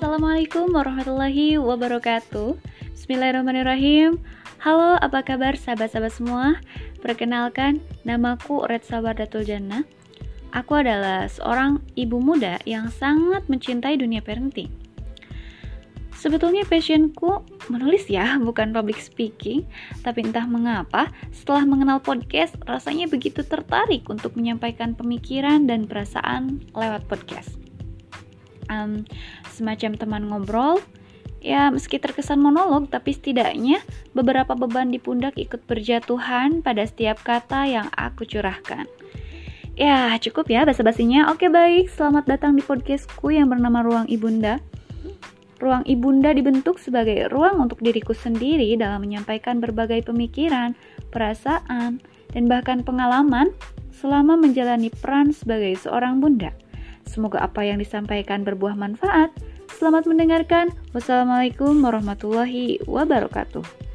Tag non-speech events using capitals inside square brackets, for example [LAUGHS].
Assalamualaikum warahmatullahi wabarakatuh. Bismillahirrahmanirrahim. Halo, apa kabar sahabat-sahabat semua? Perkenalkan, namaku Red Datul Jannah. Aku adalah seorang ibu muda yang sangat mencintai dunia parenting. Sebetulnya passionku menulis ya, [LAUGHS] bukan public speaking. Tapi entah mengapa, setelah mengenal podcast Rasanya begitu tertarik untuk menyampaikan pemikiran dan perasaan lewat podcast um, semacam teman ngobrol. Ya, meski terkesan monolog, tapi setidaknya beberapa beban di pundak ikut berjatuhan pada setiap kata yang aku curahkan. Ya, cukup ya basa-basinya. Oke, baik. Selamat datang di podcastku yang bernama Ruang Ibunda. Ruang Ibunda dibentuk sebagai ruang untuk diriku sendiri dalam menyampaikan berbagai pemikiran, perasaan, dan bahkan pengalaman selama menjalani peran sebagai seorang bunda. Semoga apa yang disampaikan berbuah manfaat. Selamat mendengarkan. Wassalamualaikum warahmatullahi wabarakatuh.